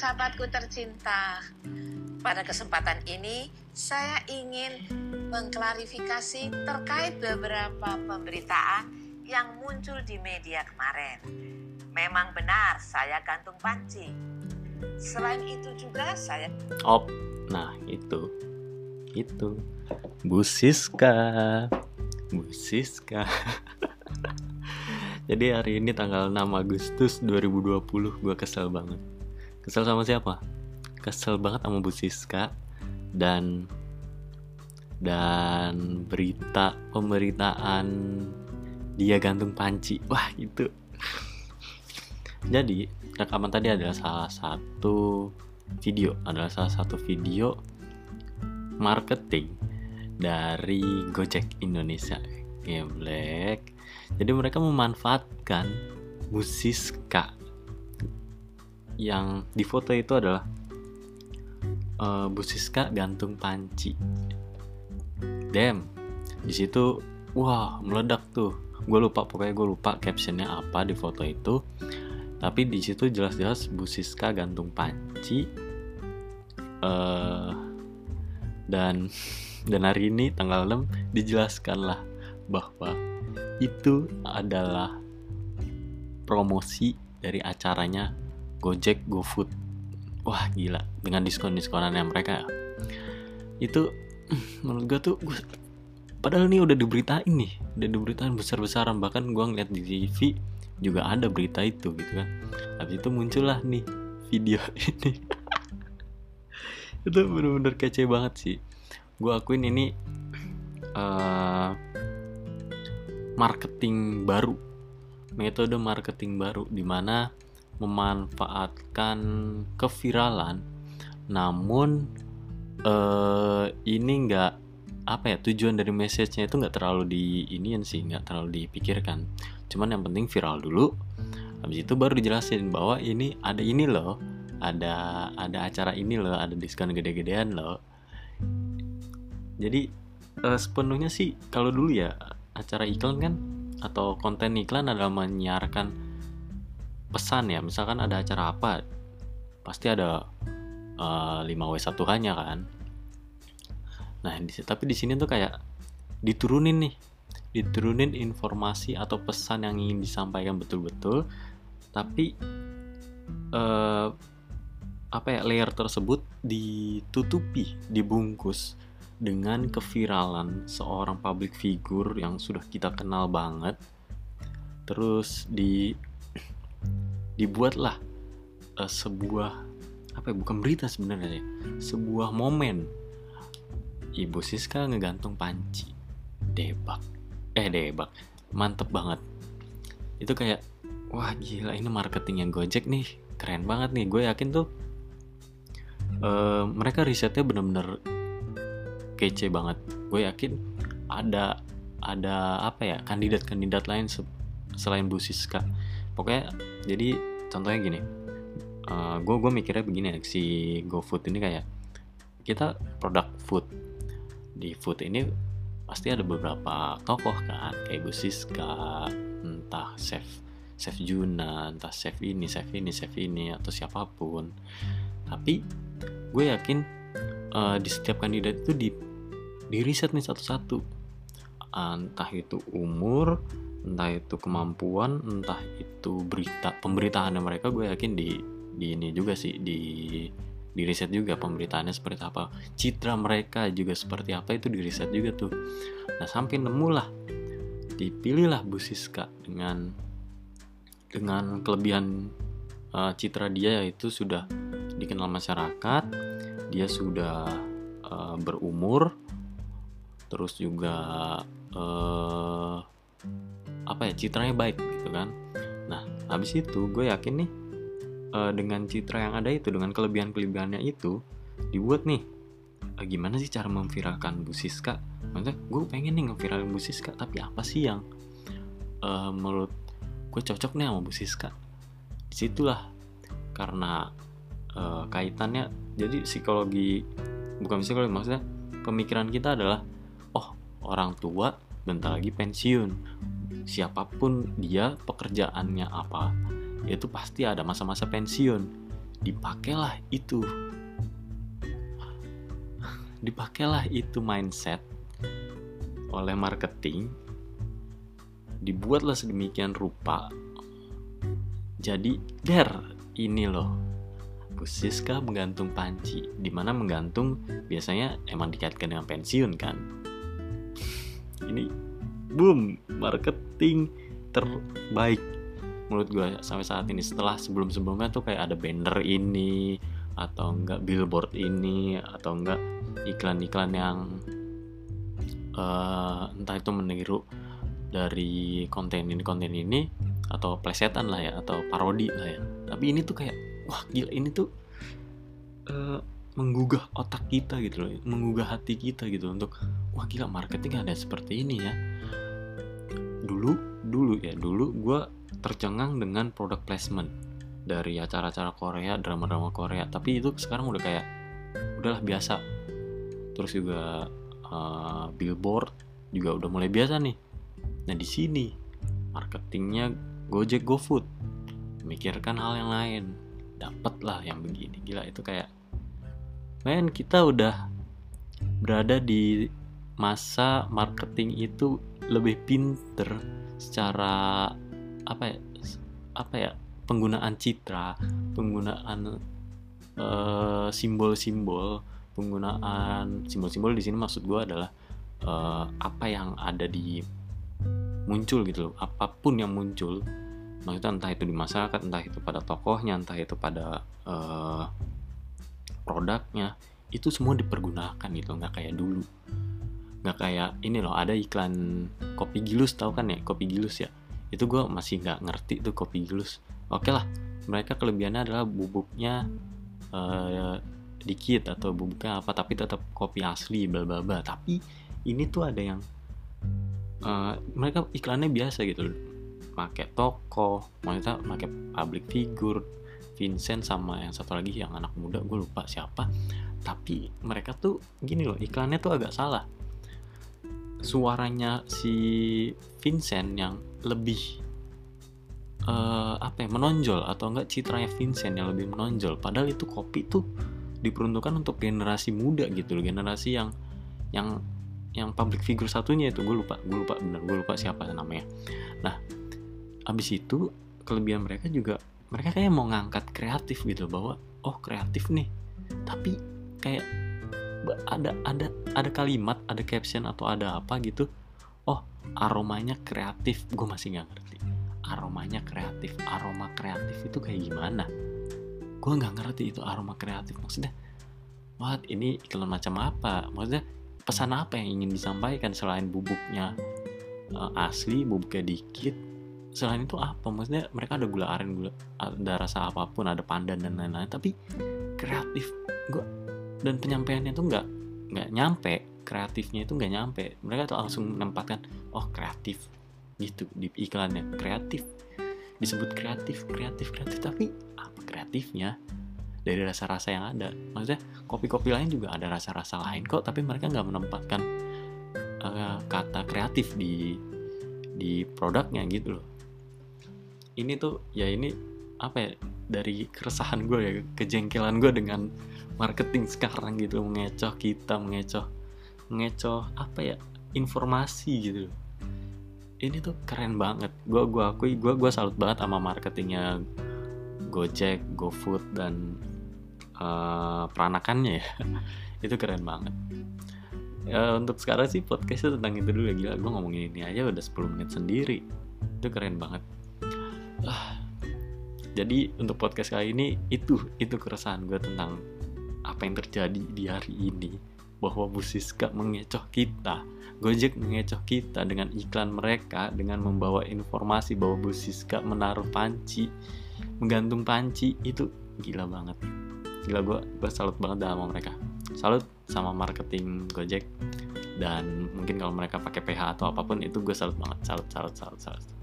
sahabat-sahabatku tercinta. Pada kesempatan ini, saya ingin mengklarifikasi terkait beberapa pemberitaan yang muncul di media kemarin. Memang benar saya gantung panci. Selain itu juga saya Op, nah itu, itu, Bu Siska, Bu Siska. Jadi hari ini tanggal 6 Agustus 2020 gue kesel banget. Kesel sama siapa? Kesel banget sama Bu Siska dan dan berita pemberitaan dia gantung panci. Wah, itu. Jadi, rekaman tadi adalah salah satu video, adalah salah satu video marketing dari Gojek Indonesia. Geblek. Jadi mereka memanfaatkan Musiska yang di foto itu adalah uh, Bu Siska gantung panci. Damn, di situ wah meledak tuh. Gue lupa pokoknya gue lupa captionnya apa di foto itu. Tapi di situ jelas-jelas Bu Siska gantung panci. Uh, dan dan hari ini tanggal 6 dijelaskan lah bahwa itu adalah promosi dari acaranya Gojek GoFood. Wah gila dengan diskon-diskonannya mereka. Itu menurut gue tuh gue, padahal ini udah diberitain nih, udah diberitain besar-besaran bahkan gue ngeliat di TV juga ada berita itu gitu kan. Habis itu muncullah nih video ini. itu bener-bener kece banget sih. Gue akuin ini uh, marketing baru metode marketing baru di mana memanfaatkan keviralan namun eh, ini nggak apa ya tujuan dari message-nya itu nggak terlalu di inian sih nggak terlalu dipikirkan. Cuman yang penting viral dulu habis itu baru dijelasin bahwa ini ada ini loh ada ada acara ini loh ada diskon gede-gedean loh. Jadi eh, sepenuhnya sih kalau dulu ya acara iklan kan atau konten iklan adalah menyiarkan pesan ya misalkan ada acara apa pasti ada uh, 5W1 nya kan. Nah di, tapi di sini tuh kayak diturunin nih diturunin informasi atau pesan yang ingin disampaikan betul-betul tapi uh, apa ya layer tersebut ditutupi dibungkus dengan keviralan seorang public figure yang sudah kita kenal banget. Terus di dibuatlah uh, sebuah apa ya bukan berita sebenarnya ya sebuah momen. Ibu Siska ngegantung panci debak eh debak mantep banget. Itu kayak wah gila ini marketing yang Gojek nih keren banget nih. Gue yakin tuh uh, mereka risetnya bener-bener kece banget. Gue yakin ada ada apa ya kandidat-kandidat lain selain Bu Siska. Pokoknya jadi contohnya gini uh, gue gue mikirnya begini ya si GoFood ini kayak kita produk food. Di food ini pasti ada beberapa tokoh kan kayak Bu Siska entah chef chef Juna entah chef ini chef ini chef ini atau siapa pun. Tapi gue yakin uh, di setiap kandidat itu di di riset nih satu-satu. Entah itu umur entah itu kemampuan entah itu berita pemberitaannya mereka gue yakin di di ini juga sih di di riset juga pemberitaannya seperti apa. Citra mereka juga seperti apa itu di riset juga tuh. Nah sampai nemu lah dipilihlah Bu Siska dengan dengan kelebihan uh, citra dia yaitu sudah dikenal masyarakat dia sudah uh, berumur terus juga uh, apa ya citranya baik gitu kan. Nah habis itu gue yakin nih uh, dengan citra yang ada itu dengan kelebihan kelebihannya itu dibuat nih uh, gimana sih cara memviralkan Bu Siska? Maksudnya gue pengen nih ngeviralin Bu Siska tapi apa sih yang uh, menurut gue cocok nih sama Bu Siska? Di situlah karena uh, kaitannya jadi psikologi bukan psikologi maksudnya pemikiran kita adalah orang tua bentar lagi pensiun siapa pun dia pekerjaannya apa itu pasti ada masa-masa pensiun. Dipakailah itu. Dipakailah itu mindset oleh marketing. Dibuatlah sedemikian rupa. Jadi der ini loh. Siska menggantung panci? Di mana menggantung? Biasanya emang dikaitkan dengan pensiun kan? Ini boom marketing terbaik menurut gue sampai saat ini. Setelah sebelum sebelumnya tuh kayak ada banner ini atau enggak billboard ini atau enggak iklan-iklan yang uh, entah itu meniru dari konten ini konten ini atau plesetan lah ya atau parodi lah ya. Tapi ini tuh kayak wah gila ini tuh uh, menggugah otak kita gitu loh menggugah hati kita gitu untuk wah gila marketing ada seperti ini ya dulu dulu ya dulu gue tercengang dengan product placement dari acara-acara Korea drama-drama Korea. Tapi itu sekarang udah kayak udahlah biasa. Terus juga uh, billboard juga udah mulai biasa nih. Nah di sini marketingnya Gojek GoFood. Mikirkan hal yang lain. Dapat lah yang begini. Gila itu kayak men kita udah berada di masa marketing itu lebih pinter secara apa ya apa ya penggunaan citra penggunaan uh, simbol-simbol penggunaan simbol-simbol di sini maksud gue adalah uh, apa yang ada di muncul gitu loh apa pun yang muncul maksudnya entah itu di masyarakat entah itu pada tokohnya entah itu pada uh, produknya itu semua dipergunakan gitu nggak kayak dulu nggak kayak ini loh ada iklan kopi gilus tau kan ya? Kopi gilus ya? Itu gue masih nggak ngerti tuh kopi gilus. Oke lah mereka kelebihannya adalah bubuknya uh, dikit atau bubuknya apa tapi tetap kopi asli bla bla bla tapi ini tuh ada yang uh, mereka iklannya biasa gitu loh. Pakai toko maksudnya pakai public figure Vincent sama yang satu lagi yang anak muda gue lupa siapa. Tapi mereka tuh gini loh iklannya tuh agak salah suaranya si Vincent yang lebih uh, apa ya menonjol atau enggak citranya Vincent yang lebih menonjol. Padahal itu kopi tuh diperuntukkan untuk generasi muda gitu loh generasi yang yang yang public figure satunya itu. Gue lupa gue lupa bener gue lupa siapa namanya. Nah abis itu kelebihan mereka juga mereka kayak mau ngangkat kreatif gitu bahwa oh kreatif nih. Tapi kayak ada ada ada kalimat ada caption atau ada apa gitu. Oh aromanya kreatif. Gue masih nggak ngerti. Aromanya kreatif. Aroma kreatif itu kayak gimana? Gue nggak ngerti itu aroma kreatif. Maksudnya what? Ini iklan macam apa? Maksudnya pesan apa yang ingin disampaikan selain bubuknya uh, asli bubuknya dikit? Selain itu apa? Maksudnya mereka ada gula aren gula ada rasa apa pun ada pandan dan lain-lain. Tapi kreatif. Gue dan penyampaiannya tuh nggak nggak nyampe kreatifnya itu nggak nyampe. Mereka tuh langsung menempatkan oh kreatif gitu di iklannya. Kreatif. Disebut kreatif kreatif kreatif tapi apa kreatifnya? Dari rasa-rasa yang ada. Maksudnya kopi-kopi lain juga ada rasa-rasa lain kok tapi mereka nggak menempatkan uh, kata kreatif di di produknya gitu loh. Ini tuh ya ini apa ya dari keresahan gue ya kejengkelan gue dengan marketing sekarang gitu mengecoh kita mengecoh mengecoh apa ya informasi gitu. Ini tuh keren banget. Gue gua akui gue gua salut banget sama marketingnya Gojek, GoFood dan uh, peranakannya ya. Itu keren banget. Ya, untuk sekarang sih podcastnya tentang itu dulu ya. Gila gue ngomongin ini aja udah 10 menit sendiri. Itu keren banget. Ah, jadi untuk podcast kali ini itu itu keresahan gue tentang apa yang terjadi di hari ini. Bahwa Bu Siska mengecoh kita. Gojek mengecoh kita dengan iklan mereka dengan membawa informasi bahwa Bu Siska menaruh panci menggantung panci itu gila banget. Gila gue gue salut banget sama mereka. Salut sama marketing Gojek. Dan mungkin kalau mereka pakai PH atau apa pun itu gue salut banget. Salut salut salut salut